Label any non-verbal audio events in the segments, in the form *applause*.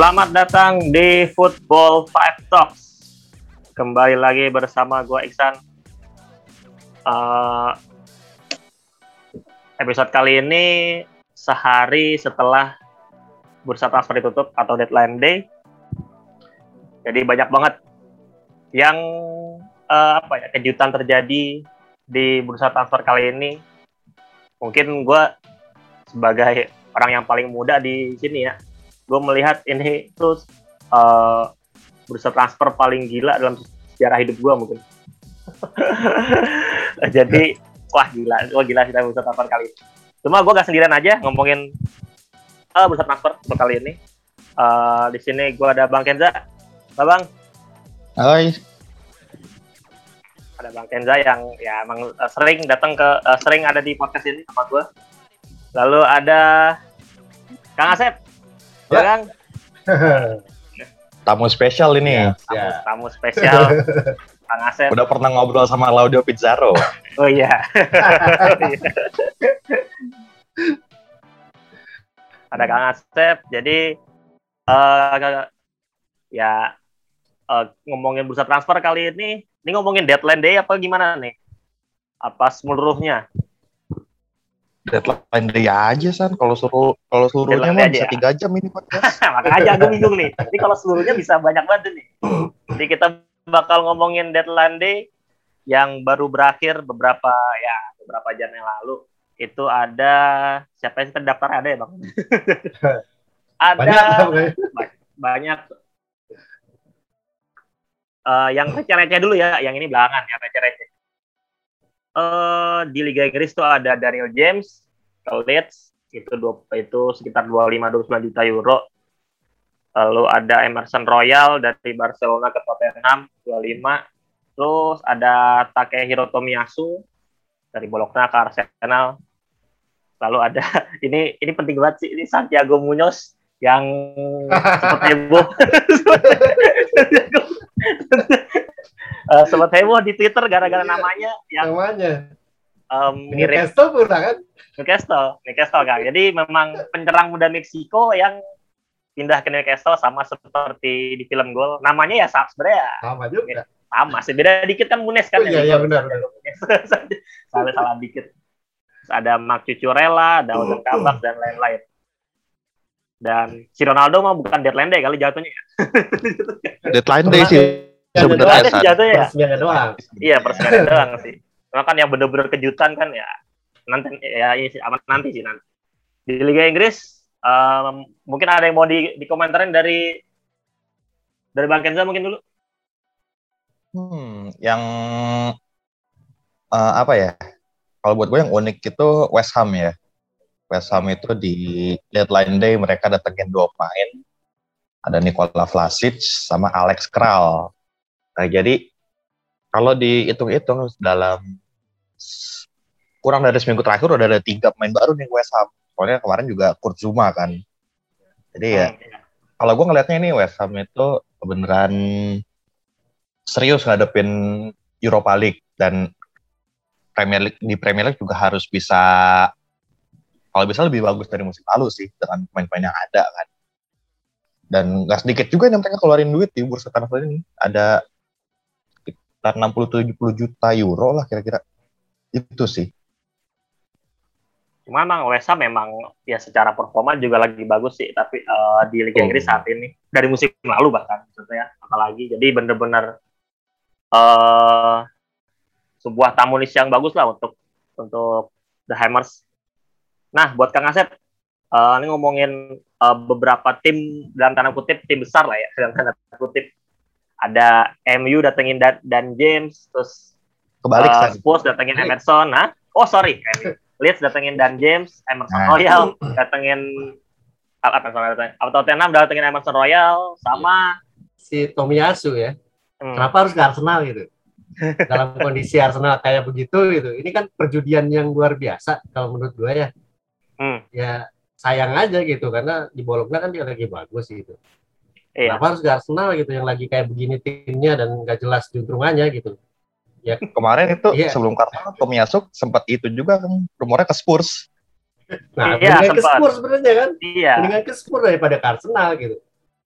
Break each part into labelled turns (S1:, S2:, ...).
S1: Selamat datang di Football Five Talks. Kembali lagi bersama gue Iksan. Uh, episode kali ini sehari setelah bursa transfer ditutup atau deadline day. Jadi banyak banget yang uh, apa ya kejutan terjadi di bursa transfer kali ini. Mungkin gue sebagai orang yang paling muda di sini ya, gue melihat ini terus uh, bursa transfer paling gila dalam sejarah hidup gue mungkin. *laughs* Jadi wah gila, wah gila kita bursa transfer kali ini. Cuma gue gak sendirian aja ngomongin uh, bursa transfer kali ini. Uh, di sini gue ada Bang Kenza. Halo Bang.
S2: Hai.
S1: Ada Bang Kenza yang ya emang uh, sering datang ke uh, sering ada di podcast ini sama gue. Lalu ada Kang Asep. Ya, ya Kang. *laughs*
S2: tamu spesial ini. Ya,
S1: tamu, ya. tamu spesial. *laughs* Kang Asep.
S2: Udah pernah ngobrol sama Laudio Pizzaro. *laughs*
S1: oh iya. ada Kang Asep. Jadi uh, ya uh, ngomongin bursa transfer kali ini, ini ngomongin deadline day apa gimana nih? Apa seluruhnya?
S2: Deadline day aja san. Kalau suruh kalau seluruhnya mah bisa ya? tiga jam ini
S1: podcast. *laughs* Makanya aku bingung nih. Ini kalau seluruhnya bisa banyak banget nih. Jadi kita bakal ngomongin deadline day yang baru berakhir beberapa ya beberapa jam yang lalu itu ada siapa yang terdaftar ada ya bang? *laughs* ada banyak, banyak uh, yang receh-receh dulu ya, yang ini belakangan ya receh-receh. Uh, di Liga Inggris tuh ada Daniel James ke Leeds itu dua, itu sekitar 25 29 juta euro. Lalu ada Emerson Royal dari Barcelona ke Tottenham 25. Terus ada Takehiro Tomiyasu dari Bologna ke Arsenal lalu ada *laughs* ini ini penting banget sih ini Santiago Munoz yang *laughs* sempat heboh *laughs* uh, sempat heboh di Twitter gara-gara iya, namanya yang
S3: namanya.
S1: um,
S3: mirip Newcastle pernah kan?
S1: Newcastle Newcastle kan jadi memang penyerang muda Meksiko yang pindah ke Newcastle sama seperti di film Gol. Namanya ya sebenarnya.
S3: Sama juga.
S1: Sama sih beda dikit kan Munes kan
S3: oh, iya, iya benar,
S1: salah *laughs* salah dikit. Ada Mark Cucurella, ada Ozan Kabak dan lain-lain. Dan si Ronaldo mah bukan deadline day kali jatuhnya ya.
S2: deadline day sih
S1: sebenarnya sih jatuhnya ya.
S3: Persemiannya doang.
S1: Iya, persemiannya doang sih. Cuma kan yang bener-bener kejutan kan ya nanti ya ini sih aman nanti sih nanti. Di Liga Inggris um, mungkin ada yang mau di, dikomentarin dari dari Bang Kenza mungkin dulu.
S2: Hmm, yang uh, apa ya? kalau buat gue yang unik itu West Ham ya. West Ham itu di deadline day mereka datengin dua pemain. Ada Nikola Vlasic sama Alex Kral. Nah, jadi kalau dihitung-hitung dalam kurang dari seminggu terakhir udah ada tiga pemain baru nih West Ham. Soalnya kemarin juga Kurt Zuma kan. Jadi ya, kalau gue ngelihatnya ini West Ham itu beneran serius ngadepin Europa League dan Premier League di Premier League juga harus bisa kalau bisa lebih bagus dari musim lalu sih dengan pemain-pemain yang ada kan. Dan nggak sedikit juga yang mereka keluarin duit di bursa transfer ini. Ada sekitar 60-70 juta euro lah kira-kira. Itu sih.
S1: Cuma memang West memang ya secara performa juga lagi bagus sih. Tapi uh, di Liga Inggris saat ini dari musim lalu bahkan maksudnya apalagi jadi bener-bener uh, sebuah tamunis yang bagus lah untuk untuk The Hammers. Nah, buat Kang Asep, uh, ini ngomongin uh, beberapa tim dalam tanda kutip tim besar lah ya, dalam tanda kutip. Ada MU datengin Dan, Dan James, terus
S2: kebalik uh,
S1: Spurs datengin Kebalik. Emerson, nah. Oh sorry, MU. Leeds datengin Dan James, Emerson nah. Royal datengin apa datengin, apa Tottenham datengin Emerson Royal sama
S3: si Tomiyasu ya. Hmm. Kenapa harus ke Arsenal gitu? dalam *laughs* kondisi Arsenal kayak begitu gitu. Ini kan perjudian yang luar biasa kalau menurut gue ya. Hmm. Ya sayang aja gitu karena di Bologna kan dia lagi bagus gitu. Iya. Kenapa harus ke Arsenal gitu yang lagi kayak begini timnya dan gak jelas juntrungannya gitu.
S2: Ya kemarin itu iya. sebelum karena Tomiyasu sempat itu juga kan rumornya ke Spurs.
S3: Nah, iya, ke Spurs sebenarnya kan. Iya. Dengan ke Spurs daripada ke Arsenal gitu.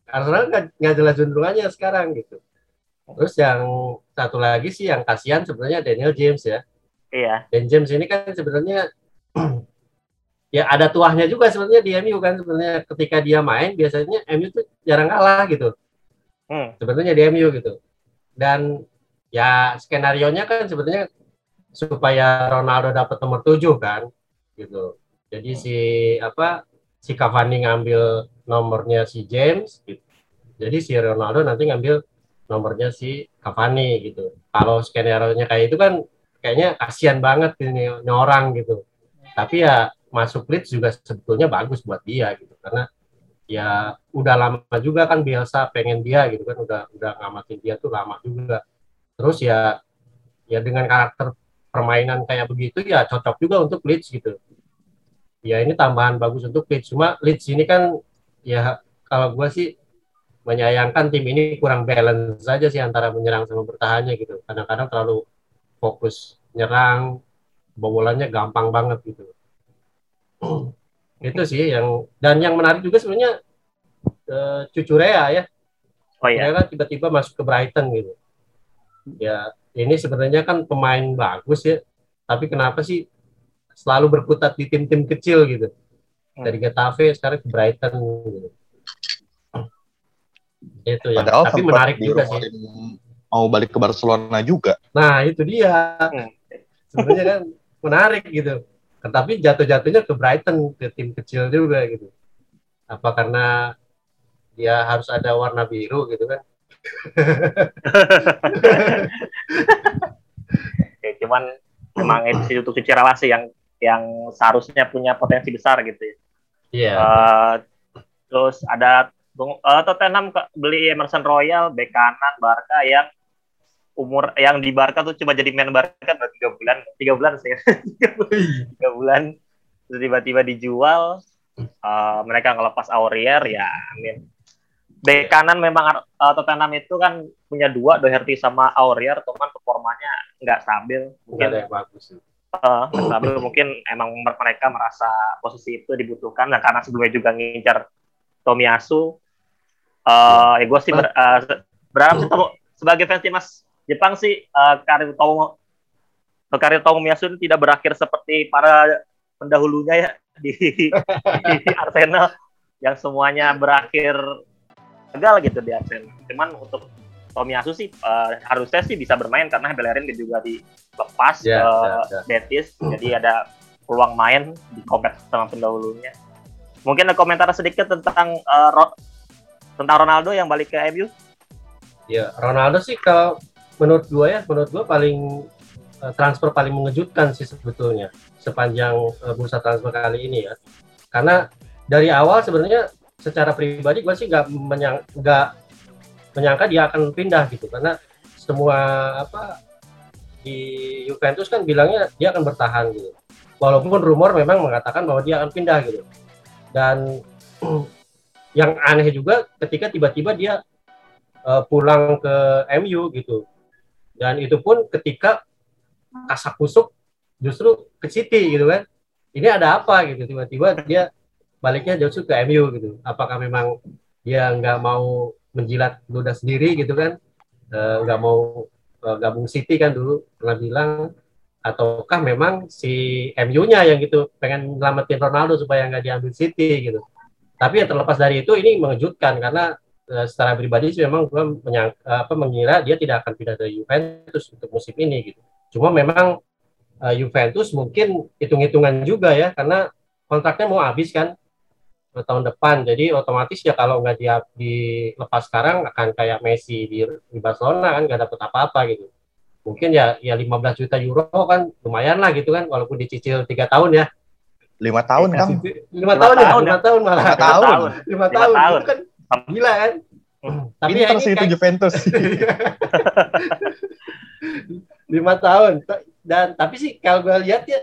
S3: Arsenal nggak jelas cenderungannya sekarang gitu. Terus yang satu lagi sih yang kasihan sebenarnya Daniel James ya.
S1: Iya.
S3: Dan James ini kan sebenarnya *clears throat* ya ada tuahnya juga sebenarnya di MU kan sebenarnya ketika dia main biasanya MU tuh jarang kalah gitu. Hmm. Sebenarnya di MU gitu. Dan ya skenario nya kan sebenarnya supaya Ronaldo dapat nomor 7 kan gitu. Jadi si apa si Cavani ngambil nomornya si James gitu. Jadi si Ronaldo nanti ngambil nomornya si Cavani gitu. Kalau skenario-nya kayak itu kan kayaknya kasihan banget ini, ini orang gitu. Tapi ya masuk Leeds juga sebetulnya bagus buat dia gitu karena ya udah lama juga kan biasa pengen dia gitu kan udah udah ngamatin dia tuh lama juga. Terus ya ya dengan karakter permainan kayak begitu ya cocok juga untuk Leeds gitu. Ya ini tambahan bagus untuk Leeds. Cuma Leeds ini kan ya kalau gue sih menyayangkan tim ini kurang balance saja sih antara menyerang sama bertahannya gitu. Kadang-kadang terlalu fokus nyerang, bobolannya gampang banget gitu. *clears throat* itu sih yang dan yang menarik juga sebenarnya uh, Cucurea ya. Oh iya. Kan tiba-tiba masuk ke Brighton gitu. Ya ini sebenarnya kan pemain bagus ya, tapi kenapa sih selalu berkutat di tim-tim kecil gitu? Hmm. Dari Getafe sekarang ke Brighton gitu. *clears throat* Itu ya. Padahal tapi menarik juga sih.
S2: Mau balik ke Barcelona juga.
S3: Nah, itu dia. Hmm. Sebenarnya kan menarik gitu. Tapi jatuh-jatuhnya ke Brighton, ke tim kecil juga gitu. Apa karena dia harus ada warna biru gitu kan? *laughs*
S1: ya, cuman memang edisi untuk sih yang yang seharusnya punya potensi besar gitu ya. Iya. Yeah. Uh, terus ada uh, Tottenham beli Emerson Royal, bek kanan Barca yang umur yang di Barca tuh cuma jadi main Barca baru tiga bulan, tiga bulan sih, tiga bulan, terus tiba-tiba dijual, uh, mereka ngelepas Aurier ya, amin. Bek kanan memang uh, Tottenham itu kan punya dua Doherty sama Aurier cuman performanya nggak stabil.
S3: Mungkin ada yang bagus
S1: uh, stabil. Mungkin emang mereka merasa posisi itu dibutuhkan. Dan karena sebelumnya juga ngincar Tomiyasu. Uh, ya gue sih ber, uh, berharap sih sebagai fans timnas Jepang sih uh, karir Tomo karir Tomiyasu tidak berakhir seperti para pendahulunya ya *laughs* di, di Arsenal yang semuanya berakhir gagal gitu di Arsenal. Cuman untuk Tomiyasu sih uh, harusnya sih bisa bermain karena Bellerin juga dilepas yeah, ke yeah, yeah. Betis, jadi ada peluang main di kompet sama pendahulunya. Mungkin ada komentar sedikit tentang uh, Ro tentang Ronaldo yang balik ke MU?
S3: Ya, Ronaldo sih kalau menurut gue ya, menurut gue paling uh, transfer paling mengejutkan sih sebetulnya sepanjang uh, bursa transfer kali ini ya. Karena dari awal sebenarnya secara pribadi gue sih nggak menyang, menyangka dia akan pindah gitu. Karena semua apa di Juventus kan bilangnya dia akan bertahan gitu. Walaupun rumor memang mengatakan bahwa dia akan pindah gitu. Dan *clears throat* yang aneh juga ketika tiba-tiba dia uh, pulang ke MU gitu dan itu pun ketika kasak kusuk justru ke City gitu kan ini ada apa gitu tiba-tiba dia baliknya justru ke MU gitu. Apakah memang dia nggak mau menjilat ludah sendiri gitu kan? Eh, nggak mau e, gabung City kan dulu pernah bilang ataukah memang si MU-nya yang gitu pengen nyelamatin Ronaldo supaya nggak diambil City gitu. Tapi yang terlepas dari itu ini mengejutkan karena secara pribadi sih memang gue menyang, apa mengira dia tidak akan pindah ke Juventus untuk musim ini gitu. Cuma memang uh, Juventus mungkin hitung-hitungan juga ya karena kontraknya mau habis kan tahun depan. Jadi otomatis ya kalau nggak dia dilepas sekarang akan kayak Messi di, di Barcelona kan nggak dapet apa-apa gitu. Mungkin ya ya 15 juta euro kan lumayan lah gitu kan walaupun dicicil tiga tahun ya.
S2: Lima tahun kan?
S3: Lima tahun ya, lima tahun malah. Lima tahun. Lima tahun. Itu kan gila kan.
S2: Tapi ini itu Juventus. *laughs*
S3: lima tahun. Dan tapi sih kalau gue lihat ya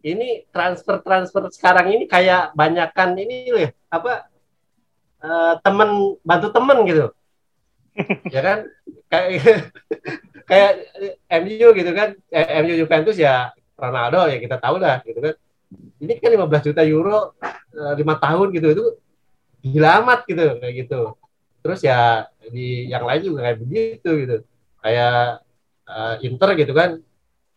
S3: ini transfer transfer sekarang ini kayak banyakan ini loh ya apa uh, temen bantu temen gitu *laughs* ya kan kayak *laughs* kayak MU gitu kan eh, MU Juventus ya Ronaldo ya kita tahu lah gitu kan ini kan 15 juta euro eh, lima tahun gitu itu gila amat gitu kayak gitu. Terus ya di yang lain juga kayak begitu gitu. Kayak uh, Inter gitu kan.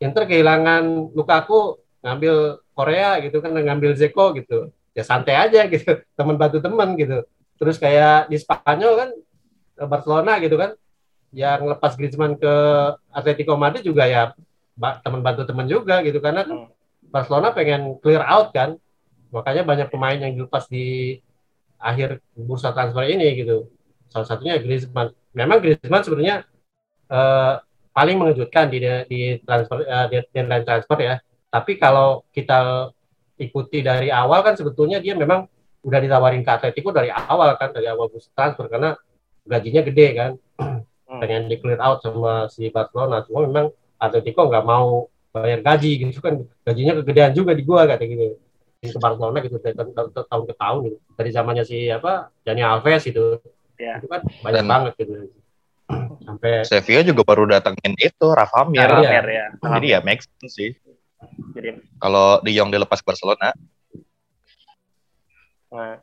S3: Inter kehilangan Lukaku ngambil Korea gitu kan ngambil Zeko gitu. Ya santai aja gitu *laughs* teman bantu teman gitu. Terus kayak di Spanyol kan Barcelona gitu kan. Yang lepas Griezmann ke Atletico Madrid juga ya teman bantu teman juga gitu. Karena kan Barcelona pengen clear out kan. Makanya banyak pemain yang dilepas di akhir bursa transfer ini gitu. Salah satunya Griezmann. Memang Griezmann sebenarnya uh, paling mengejutkan di di transfer uh, di deadline transfer ya. Tapi kalau kita ikuti dari awal kan sebetulnya dia memang udah ditawarin ke Atletico dari awal kan dari awal bursa transfer karena gajinya gede kan. Hmm. pengen di clear out sama si Barcelona. Cuma memang Atletico nggak mau bayar gaji gitu kan. Gajinya kegedean juga di gua kayak gitu ke Barcelona gitu dari tahun ke tahun gitu. Dari zamannya si apa Dani Alves itu. Ya. Itu kan banyak Dan, banget gitu. *clears throat*
S2: Sampai Sevilla juga baru datengin itu Rafa Mir. Iya. ya. Jadi ya make sense sih. Jadi kalau De Jong dilepas Barcelona.
S1: Nah.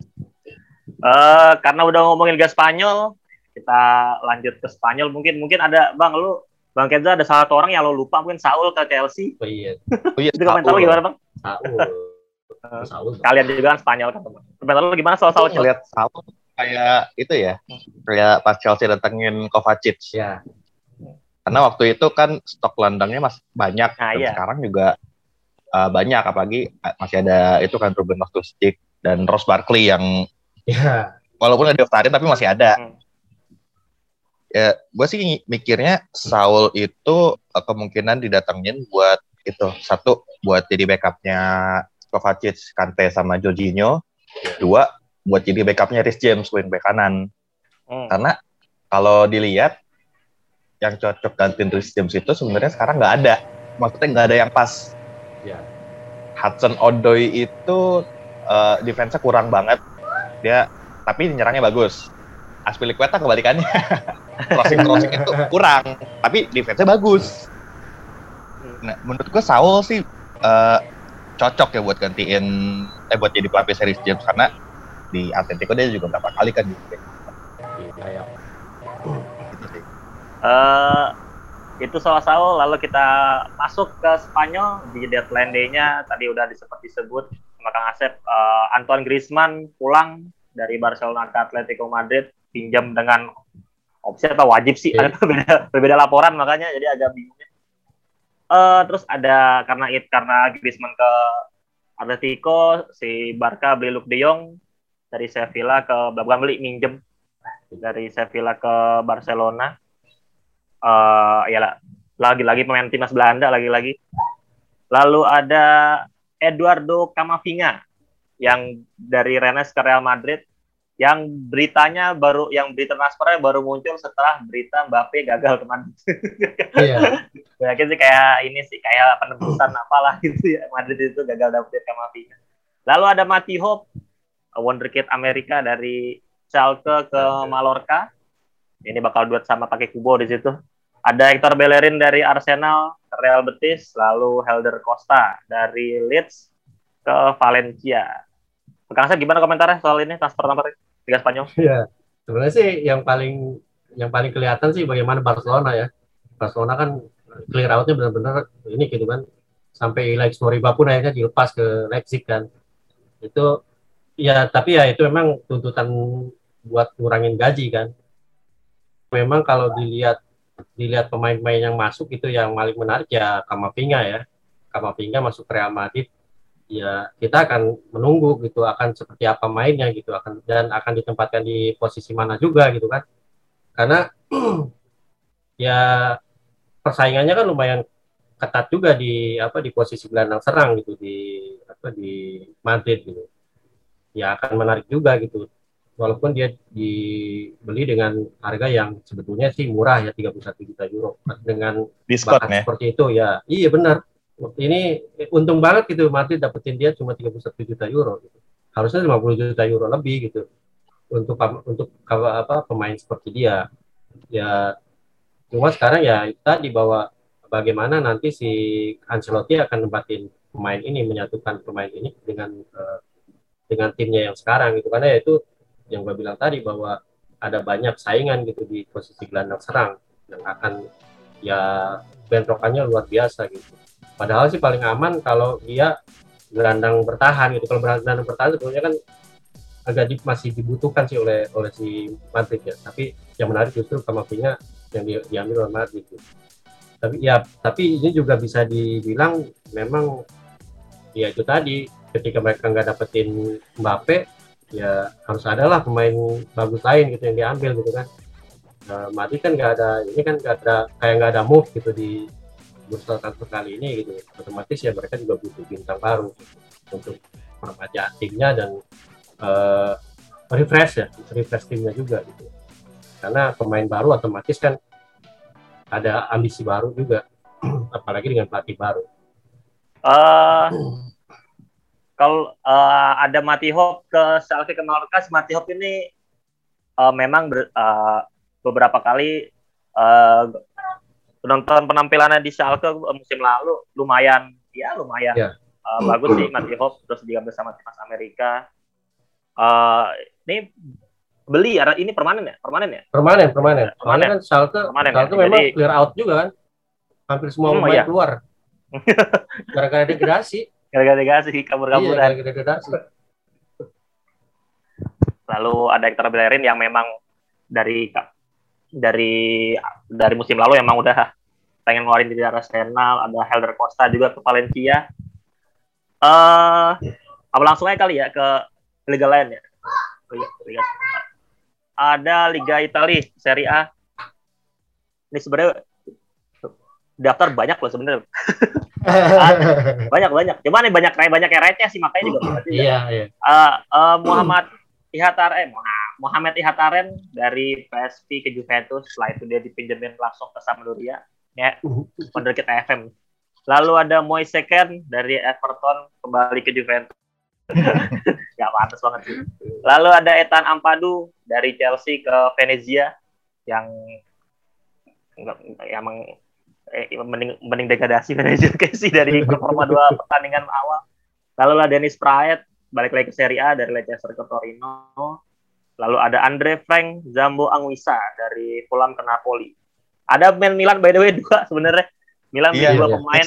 S1: Uh, karena udah ngomongin Liga Spanyol, kita lanjut ke Spanyol mungkin mungkin ada Bang lu Bang Kenza ada salah satu orang yang lo lupa mungkin Saul ke Chelsea. Oh iya. Oh iya. Itu komentar lu gimana Bang? Saul. Uh, kalian juga kan Spanyol kan teman. Komentar lu gimana soal Saul?
S2: Lihat Saul kayak itu ya, kayak pas Chelsea datengin Kovacic. Ya. Karena waktu itu kan stok landangnya masih banyak. Nah, dan iya. sekarang juga uh, banyak, apalagi masih ada itu kan Ruben Loftus-Cheek dan Ross Barkley yang ya. walaupun ada daftarin tapi masih ada. Hmm. Ya, gue sih mikirnya Saul itu kemungkinan didatengin buat itu satu buat jadi backupnya Kovacic, Kante sama Jorginho. Dua buat jadi backupnya Rhys James wingback kanan. Hmm. Karena kalau dilihat yang cocok gantiin Rhys James itu sebenarnya sekarang nggak ada. Maksudnya nggak ada yang pas. Yeah. Hudson Odoi itu uh, defense-nya kurang banget. Dia tapi nyerangnya bagus. Aspilicueta kebalikannya. *laughs* crossing crossing itu kurang, tapi defense-nya bagus. Hmm. Nah, menurut gue Saul sih uh, cocok ya buat gantiin eh buat jadi pelapis series James karena di Atletico dia juga berapa kali kan gitu. Iya,
S1: Gitu sih. Uh, itu soal Saul lalu kita masuk ke Spanyol di deadline day-nya tadi udah disebut disebut sama Kang Asep uh, Antoine Griezmann pulang dari Barcelona ke Atletico Madrid pinjam dengan opsi atau wajib sih *laughs* yeah. ada berbeda, berbeda laporan makanya jadi agak bingung Uh, terus ada karena it karena Griezmann ke Atletico, si Barca beli Luke De Jong dari Sevilla ke bukan beli minjem dari Sevilla ke Barcelona. Uh, ya lagi-lagi pemain timnas Belanda lagi-lagi. Lalu ada Eduardo Camavinga yang dari Rennes ke Real Madrid yang beritanya baru yang berita transfernya baru muncul setelah berita Mbappe gagal kemarin. Iya. *laughs* Yakin sih kayak ini sih kayak penebusan apalah gitu ya Madrid itu gagal dapet Kamavinga. Lalu ada Mati Hope, wonderkid Amerika dari Schalke ke Mallorca. Ini bakal duet sama pakai Kubo di situ. Ada Hector Bellerin dari Arsenal ke Real Betis, lalu Helder Costa dari Leeds ke Valencia. Kang gimana komentarnya soal ini transfer transfer Liga Spanyol? *laughs*
S3: Iya, sebenarnya sih yang paling yang paling kelihatan sih bagaimana Barcelona ya. Barcelona kan clear outnya benar-benar ini gitu kan. Sampai Lex Moriba pun akhirnya dilepas ke Leipzig kan. Itu ya tapi ya itu memang tuntutan buat ngurangin gaji kan. Memang kalau dilihat dilihat pemain-pemain yang masuk itu yang paling menarik ya Kamavinga ya. Kamavinga masuk Real Madrid ya kita akan menunggu gitu akan seperti apa mainnya gitu akan dan akan ditempatkan di posisi mana juga gitu kan. Karena *clears throat* ya persaingannya kan lumayan ketat juga di apa di posisi gelandang serang gitu di apa di Madrid gitu. Ya akan menarik juga gitu. Walaupun dia dibeli dengan harga yang sebetulnya sih murah ya 31 juta euro. Dengan
S2: diskon ya?
S3: seperti itu ya. Iya benar ini untung banget gitu Madrid dapetin dia cuma 31 juta euro gitu. Harusnya 50 juta euro lebih gitu untuk untuk apa pemain seperti dia. Ya cuma sekarang ya tadi bahwa bagaimana nanti si Ancelotti akan nempatin pemain ini menyatukan pemain ini dengan uh, dengan timnya yang sekarang gitu karena ya itu yang gue bilang tadi bahwa ada banyak saingan gitu di posisi gelandang serang yang akan ya bentrokannya luar biasa gitu. Padahal sih paling aman kalau dia gelandang bertahan gitu. Kalau gelandang bertahan sebenarnya kan agak di, masih dibutuhkan sih oleh oleh si Madrid ya. Tapi yang menarik justru Kamavinga yang di, diambil oleh Madrid gitu. Tapi ya tapi ini juga bisa dibilang memang ya itu tadi ketika mereka nggak dapetin Mbappe ya harus ada lah pemain bagus lain gitu yang diambil gitu kan nah, Madrid kan nggak ada ini kan nggak ada kayak nggak ada move gitu di bursa transfer kali ini gitu. Otomatis ya mereka juga butuh bintang baru gitu, untuk permajaan timnya dan uh, refresh ya refresh timnya juga gitu. Karena pemain baru otomatis kan ada ambisi baru juga *clears throat* apalagi dengan pelatih baru.
S1: Uh, kalau uh, ada Mati Hop ke Schalke ke Mallorca, Mati Hop ini uh, memang ber, uh, beberapa kali uh, penonton penampilannya di Schalke musim lalu lumayan ya lumayan yeah. uh, bagus sih Mati Hop terus dia bersama timnas Amerika. Uh, ini beli ya ini permanen ya? Permanen ya?
S3: Permanen permanen. Permanen. Kan Schalke permanen, Schalke ya? memang Jadi, clear out juga kan? Hampir semua hmm, pemain iya. keluar. *laughs* Gara-gara degradasi.
S1: Gara-gara degradasi kabur-kaburan. Iya, degradasi. Lalu ada Hector Bellerin yang memang dari dari dari musim lalu emang udah pengen ngeluarin dari Arsenal ada Helder Costa juga ke Valencia. Eh uh, apa langsung aja kali ya ke liga lain ya? Liga, liga. ada Liga Italia Serie A. Ini sebenarnya daftar banyak loh sebenarnya. *laughs* Banyak banyak. Cuma nih banyak banyak yang receh sih makanya juga.
S3: Iya iya.
S1: Uh, uh, Muhammad Ihataren eh, Muhammad Ihataren dari PSV ke Juventus setelah itu dia dipinjemin langsung ke Sampdoria ya wonderkid FM lalu ada Moise Kean dari Everton kembali ke Juventus nggak *laughs* pantas banget sih lalu ada Ethan Ampadu dari Chelsea ke Venezia yang emang eh, mending, mending degradasi manajer *laughs* Casey dari performa dua pertandingan awal. Lalu lah Dennis Praet balik lagi ke Serie A dari Leicester ke Torino. Lalu ada Andre Frank Zambo Anguissa dari Fulham ke Napoli. Ada main Milan by the way *laughs* dua sebenarnya. Milan iya, dua iya, pemain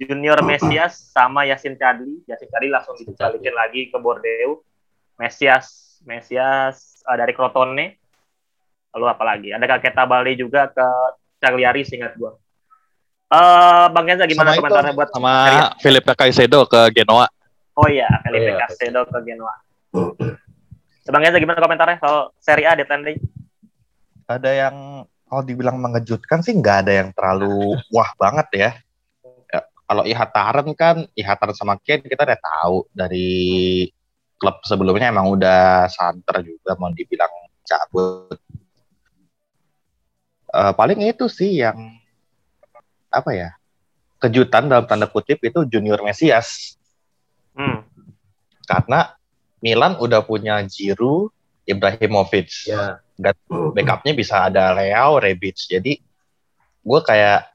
S1: Junior Mesias sama Yasin Chadli. Yasin Chadli langsung dibalikin lagi ke Bordeaux. Mesias Mesias uh, dari Crotone. Lalu apa lagi? Ada Kaketa Bali juga ke Cagliari singkat gua. Uh, Bang Kenza gimana sama komentarnya itu, buat
S2: sama Felipe Caicedo ke Genoa?
S1: Oh iya, Felipe oh, iya. Caicedo ke Genoa. *clears throat* Bang Kenza gimana komentarnya soal Serie A deadline day?
S2: Ada yang kalau dibilang mengejutkan sih nggak ada yang terlalu *laughs* wah banget ya. ya kalau Ihataren kan, Ihataren sama Ken kita udah tahu dari klub sebelumnya emang udah santer juga mau dibilang cabut. Uh, paling itu sih yang apa ya kejutan dalam tanda kutip itu Junior Mesias. Hmm. Karena Milan udah punya Giroud, Ibrahimovic. Ya. Dan backupnya bisa ada Leo, Rebic. Jadi gue kayak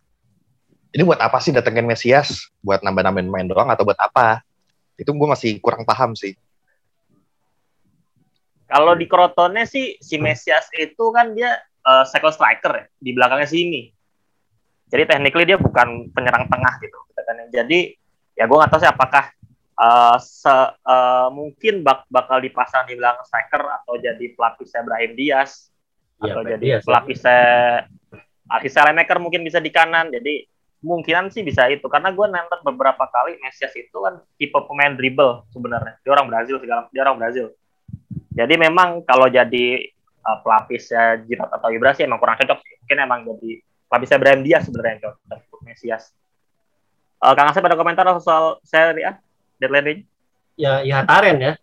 S2: ini buat apa sih datengin Mesias? Buat nambah-nambahin main doang atau buat apa? Itu gue masih kurang paham sih.
S1: Kalau di Crotone sih si Mesias itu kan dia uh, second striker ya di belakangnya sini. Jadi technically dia bukan penyerang tengah gitu. Jadi ya gue nggak tahu sih apakah uh, se, uh, mungkin bak bakal dipasang di belakang striker atau jadi pelapisnya Brahim Diaz ya, atau jadi Diaz, pelapisnya Lemeker mungkin bisa di kanan. Jadi mungkinan sih bisa itu karena gue nonton beberapa kali Mesias itu kan tipe pemain dribble sebenarnya. Dia orang Brazil segala dia orang Brazil. Jadi memang kalau jadi uh, pelapisnya Giroud atau Ibra sih emang kurang cocok sih. Mungkin emang jadi bisa Brahim dia sebenarnya yang cocok Mesias. Uh, Kang Asep ada komentar soal seri A deadline day?
S3: Ya, ya Taren ya.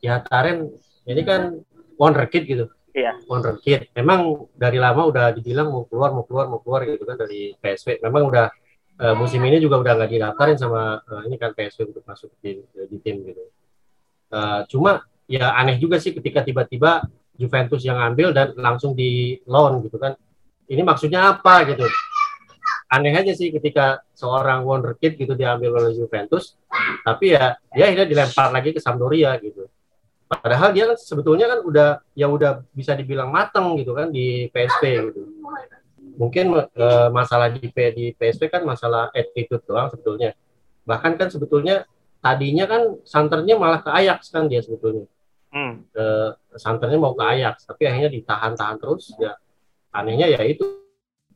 S3: Ya Taren ini kan wonderkid gitu.
S1: Iya.
S3: Wonderkid. Memang dari lama udah dibilang mau keluar, mau keluar, mau keluar gitu kan dari PSV. Memang udah uh, musim ini juga udah nggak didaftarin sama uh, ini kan PSV untuk masuk di, di tim gitu. Uh, cuma ya aneh juga sih ketika tiba-tiba Juventus yang ambil dan langsung di loan gitu kan ini maksudnya apa gitu aneh aja sih ketika seorang wonderkid gitu diambil oleh Juventus tapi ya dia akhirnya dilempar lagi ke Sampdoria gitu Padahal dia kan sebetulnya kan udah ya udah bisa dibilang mateng gitu kan di PSP gitu. Mungkin uh, masalah di, di PSP kan masalah attitude doang sebetulnya. Bahkan kan sebetulnya tadinya kan santernya malah ke Ajax kan dia sebetulnya. Hmm. Ke santernya mau ke Ajax, tapi akhirnya ditahan-tahan terus ya. Anehnya ya itu.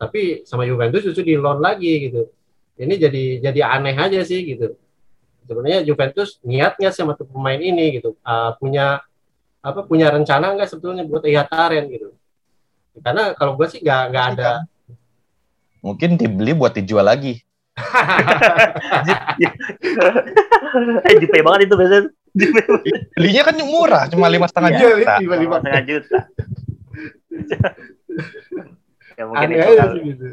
S3: Tapi sama Juventus justru di loan lagi gitu. Ini jadi jadi aneh aja sih gitu. Sebenarnya Juventus niatnya sama tuh pemain ini gitu? Uh, punya apa punya rencana nggak sebetulnya buat Ihataren gitu? Karena kalau gue sih nggak nggak ada.
S2: Mungkin dibeli buat dijual lagi. *laughs*
S1: Eh jupe banget itu biasanya
S2: belinya kan murah cuma lima setengah iya, juta.
S1: lima setengah juta *laughs*
S3: ya mungkin Aneh itu aja gitu.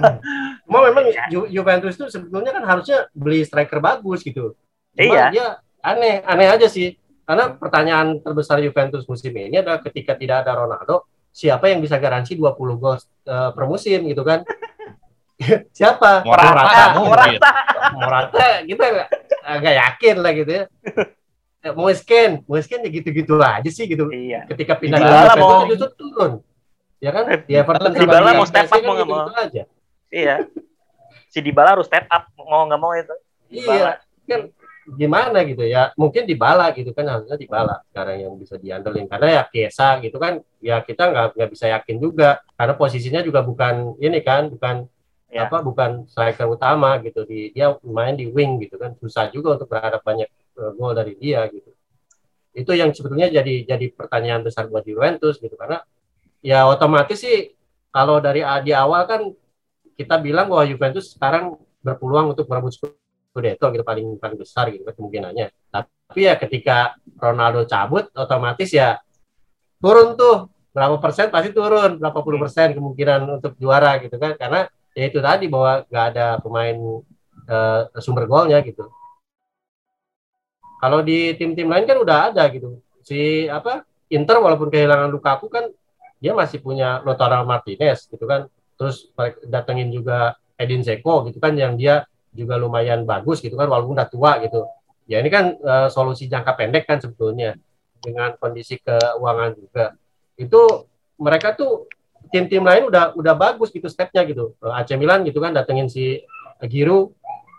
S3: *laughs* Cuma memang Ju Juventus itu sebetulnya kan harusnya beli striker bagus gitu. Cuma iya. dia aneh, aneh aja sih. Karena pertanyaan terbesar Juventus musim ini adalah ketika tidak ada Ronaldo, siapa yang bisa garansi 20 gol uh, per musim gitu kan? *laughs* siapa?
S1: Morata. Morata.
S3: Morata. kita agak yakin lah gitu ya. Eh, mau scan, mau scan ya gitu-gitu aja sih gitu. Iya. Ketika pindah ke Juventus mau... justru turun ya kan?
S1: Di Everton di Dybala mau step up mau nggak mau? aja. Iya. Si Dybala harus step up mau nggak mau itu.
S3: Iya kan gimana gitu ya? Mungkin Dybala gitu kan harusnya Dybala sekarang yang bisa diandelin. Karena ya Kiesa gitu kan ya kita nggak nggak bisa yakin juga. Karena posisinya juga bukan ini kan bukan ya. apa bukan striker utama gitu. Di dia main di wing gitu kan. Susah juga untuk berharap banyak uh, gol dari dia gitu. Itu yang sebetulnya jadi jadi pertanyaan besar buat Juventus gitu. Karena ya otomatis sih kalau dari di awal kan kita bilang bahwa Juventus sekarang berpeluang untuk merebut Scudetto gitu paling paling besar gitu kemungkinannya. Tapi ya ketika Ronaldo cabut otomatis ya turun tuh berapa persen pasti turun berapa puluh persen kemungkinan untuk juara gitu kan karena ya itu tadi bahwa nggak ada pemain uh, sumber golnya gitu. Kalau di tim-tim lain kan udah ada gitu. Si apa Inter walaupun kehilangan Lukaku kan dia masih punya Lautaro Martinez gitu kan. Terus datengin juga Edin Zeko gitu kan yang dia juga lumayan bagus gitu kan walaupun udah tua gitu. Ya ini kan uh, solusi jangka pendek kan sebetulnya dengan kondisi keuangan juga. Itu mereka tuh tim-tim lain udah udah bagus gitu stepnya gitu. Eh, AC Milan gitu kan datengin si Giroud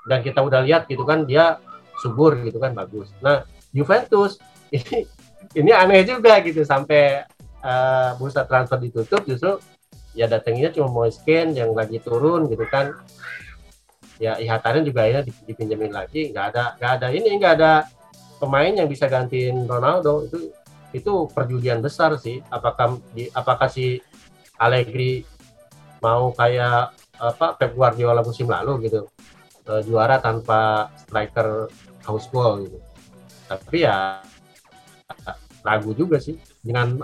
S3: dan kita udah lihat gitu kan dia subur gitu kan bagus. Nah Juventus *laughs* ini ini aneh juga gitu sampai uh, bursa transfer ditutup justru ya datangnya cuma mau scan yang lagi turun gitu kan. Ya ihatarin juga ya dipinjemin lagi. Nggak ada nggak ada ini nggak ada pemain yang bisa gantiin Ronaldo. Itu itu perjudian besar sih. Apakah di apakah si Allegri mau kayak apa Pep Guardiola musim lalu gitu uh, juara tanpa striker house goal gitu. Tapi ya ragu juga sih. Dengan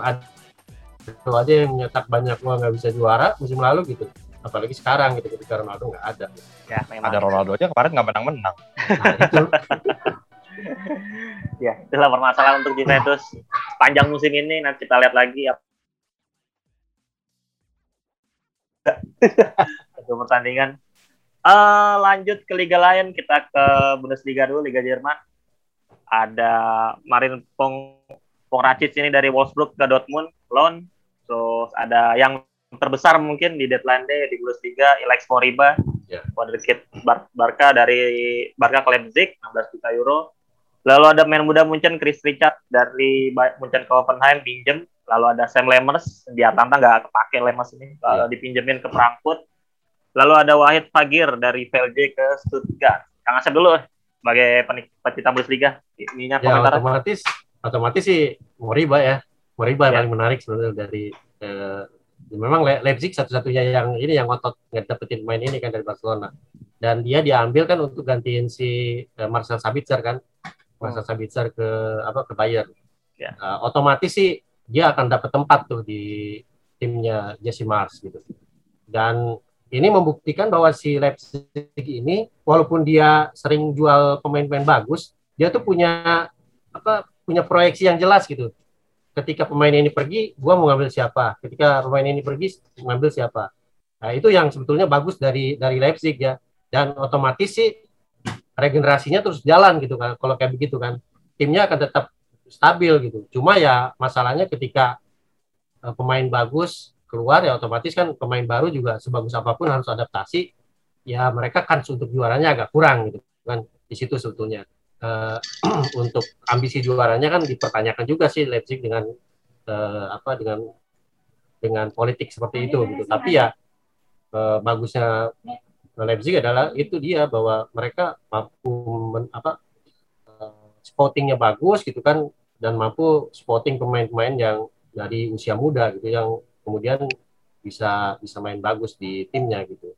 S3: itu aja yang nyetak banyak gol nggak bisa juara musim lalu gitu. Apalagi sekarang gitu ketika Ronaldo nggak ada.
S2: Ya memang. Ada Ronaldo aja kemarin nggak menang-menang. Nah,
S1: itu. *laughs* Ya itulah permasalahan untuk Juventus. Panjang musim ini nanti kita lihat lagi ya itu *laughs* pertandingan. Uh, lanjut ke liga lain kita ke Bundesliga dulu Liga Jerman. Ada Marin Pong Pongracic ini dari Wolfsburg ke Dortmund loan Terus ada yang terbesar mungkin di deadline day di Bundesliga Alex Moriba yeah. wonderkid Bar Barca dari Barca ke Leipzig 16 juta euro. Lalu ada main muda Munchen Chris Richard dari Munchen ke Hoffenheim pinjem. Lalu ada Sam Lemers di Atlanta nggak kepake Lemers ini lalu yeah. dipinjemin ke Frankfurt. Lalu ada Wahid Fagir dari VLJ ke Stuttgart. Kang Asep dulu sebagai pecinta Bundesliga.
S3: Ininya ya, otomatis otomatis sih Moriba ya Moriba ya. paling menarik sebenarnya dari uh, memang Le Leipzig satu-satunya yang ini yang ngotot nggak dapetin main ini kan dari Barcelona dan dia diambil kan untuk gantiin si uh, Marcel Sabitzer kan Marcel hmm. Sabitzer ke apa ke Bayern ya. uh, otomatis sih dia akan dapat tempat tuh di timnya Jesse Mars gitu dan ini membuktikan bahwa si Leipzig ini walaupun dia sering jual pemain-pemain bagus dia tuh punya apa punya proyeksi yang jelas gitu ketika pemain ini pergi, gua mau ngambil siapa? Ketika pemain ini pergi, ngambil siapa? Nah, itu yang sebetulnya bagus dari dari Leipzig ya. Dan otomatis sih regenerasinya terus jalan gitu kan. Kalau kayak begitu kan, timnya akan tetap stabil gitu. Cuma ya masalahnya ketika uh, pemain bagus keluar ya otomatis kan pemain baru juga sebagus apa pun harus adaptasi. Ya mereka kan untuk juaranya agak kurang gitu kan di situ sebetulnya. Uh, *clears throat* untuk ambisi juaranya kan dipertanyakan juga sih Leipzig dengan uh, apa dengan dengan politik seperti itu gitu. Tapi ya uh, bagusnya Leipzig adalah itu dia bahwa mereka mampu men, apa spottingnya bagus gitu kan dan mampu spotting pemain-pemain yang dari usia muda gitu yang kemudian bisa bisa main bagus di timnya gitu.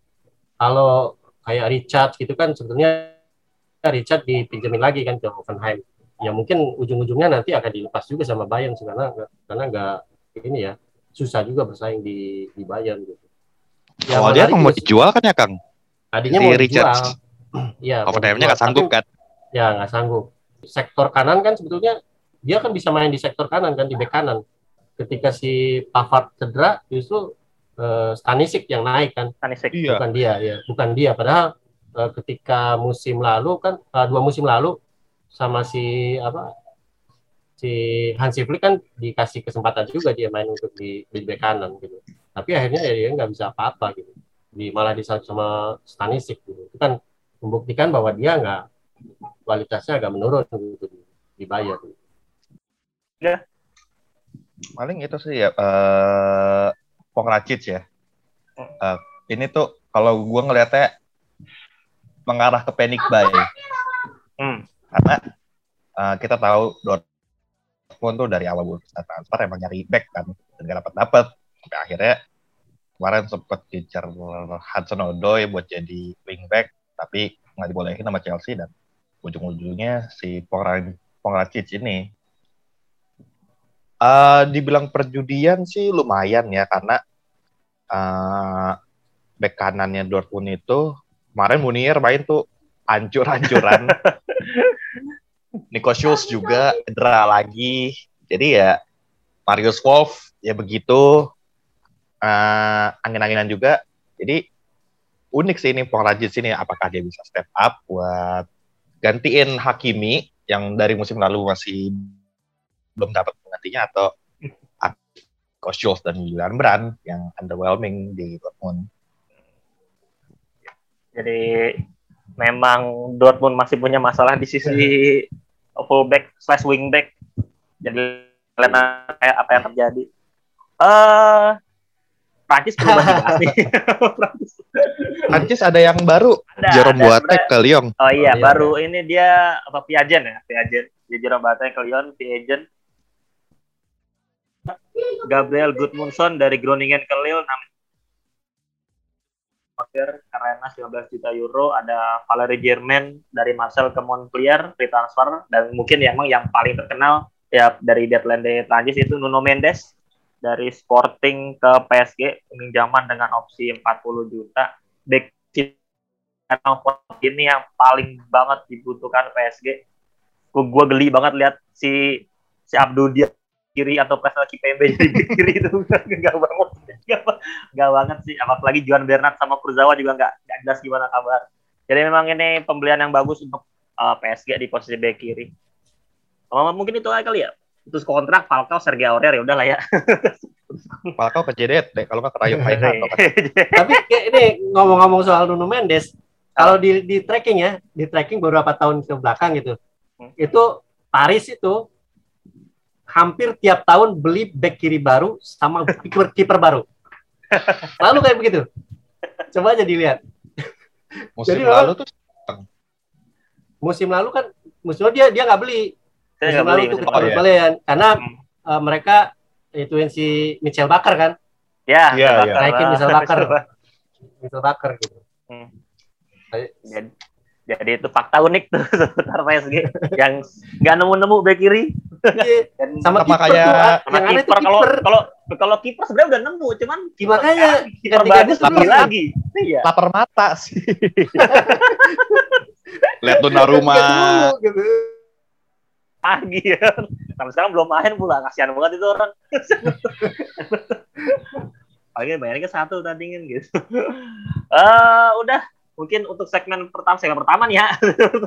S3: Kalau kayak Richard gitu kan sebetulnya Richard dipinjemin lagi kan ke Hoffenheim. Ya mungkin ujung-ujungnya nanti akan dilepas juga sama Bayern karena karena nggak ini ya susah juga bersaing di di Bayern gitu.
S2: Ya, oh, dia mau dijual kan ya Kang?
S3: Tadinya mau
S2: Richard.
S3: dijual. *clears throat* Iya.
S2: Hoffenheimnya nggak sanggup kan?
S3: Ya nggak sanggup sektor kanan kan sebetulnya dia kan bisa main di sektor kanan kan di bek kanan. Ketika si Pavard cedera justru uh, Stanisic yang naik kan.
S1: Stanisic.
S3: Iya. Bukan dia ya, bukan dia. Padahal uh, ketika musim lalu kan uh, dua musim lalu sama si apa si Hansi Flick kan dikasih kesempatan juga dia main untuk di, di bek kanan gitu. Tapi akhirnya ya dia nggak bisa apa-apa gitu. Di malah disalip sama Stanisic gitu. Itu kan membuktikan bahwa dia nggak kualitasnya agak menurun gitu dibayar.
S2: Ya. Paling itu sih ya uh, Pongracic ya. Uh, ini tuh kalau gue ngelihatnya mengarah ke panic buy. Hmm. Karena uh, kita tahu Dortmund tuh dari awal bursa transfer emang nyari back kan dan gak dapat dapat. Sampai akhirnya kemarin sempat dicer Hudson Odoi buat jadi wingback tapi nggak dibolehin sama Chelsea dan ujung-ujungnya si Pongracic ini uh, dibilang perjudian sih lumayan ya karena uh, bek kanannya Dortmund itu kemarin Munir main tuh hancur-hancuran. *laughs* Nico Schulz juga cedera lagi. Jadi ya Marius Wolf ya begitu uh, angin-anginan juga. Jadi unik sih ini Pongracic sini apakah dia bisa step up buat gantiin Hakimi yang dari musim lalu masih belum dapat penggantinya atau *laughs* Koscielny dan Julian Brand yang underwhelming di Dortmund.
S1: Jadi memang Dortmund masih punya masalah di sisi *laughs* fullback slash wingback. Jadi lihat kayak apa yang terjadi. Eh uh, Prancis perlu dibahas nih.
S2: Prancis ada yang baru. Ada, Jerome Boateng ke Lyon.
S1: Oh iya, oh, iya baru iya. ini dia apa Piajen ya, Piajen. Dia Jerome Boateng ke Lyon, Piajen. Gabriel Gudmundsson dari Groningen ke Lille, karena 19 juta euro ada Valerie Germain dari Marcel ke Montpellier transfer dan mungkin ya, emang yang paling terkenal ya dari deadline dari Prancis itu Nuno Mendes dari Sporting ke PSG pinjaman dengan opsi 40 juta. Back ini yang paling banget dibutuhkan PSG gue geli banget lihat si si Abdul dia kiri atau Kipembe *laughs* jadi kiri itu *laughs* enggak banget enggak banget sih apalagi Juan Bernat sama Kurzawa juga enggak enggak jelas gimana kabar jadi memang ini pembelian yang bagus untuk uh, PSG di posisi bek kiri oh, mungkin itu aja kali ya terus kontrak Falcao Sergio Aurier ya udahlah ya. *laughs*
S2: Falcao ke JDT deh kalau nggak ke Rayo
S3: Vallecano. *laughs* Tapi ini ngomong-ngomong soal Nuno Mendes, kalau di, di tracking ya, di tracking beberapa tahun ke belakang gitu, hmm. itu Paris itu hampir tiap tahun beli back kiri baru sama *laughs* kiper kiper baru. *laughs* Lalu kayak begitu. Coba aja dilihat.
S2: Musim Jadi lalu tuh
S3: musim lalu kan musim lalu dia dia nggak beli saya nggak beli itu oh, iya. karena hmm. uh, mereka ituin si Michel Bakar kan
S1: ya
S3: yeah, yeah. naikin Michel *laughs* Bakar Michel Bakar gitu hmm.
S1: jadi, jadi itu fakta unik tuh *laughs* seputar PSG yang nggak nemu-nemu bek kiri
S3: iya. Dan sama, sama kayak
S1: sama kiper kalau kalau kalau kiper sebenarnya udah nemu cuman
S3: makanya
S1: kiper bagus lapar lagi
S2: iya. lapar mata sih *laughs* lihat Donnarumma gitu
S1: pagi ya. Sampai sekarang belum main pula, kasihan banget itu orang. *laughs* Paling bayarnya ke satu tandingin gitu. Uh, udah, mungkin untuk segmen pertama, segmen pertama nih ya.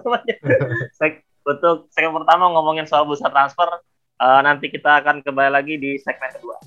S1: *laughs* Seg untuk segmen pertama ngomongin soal bursa transfer, Uh, nanti kita akan kembali lagi di segmen kedua.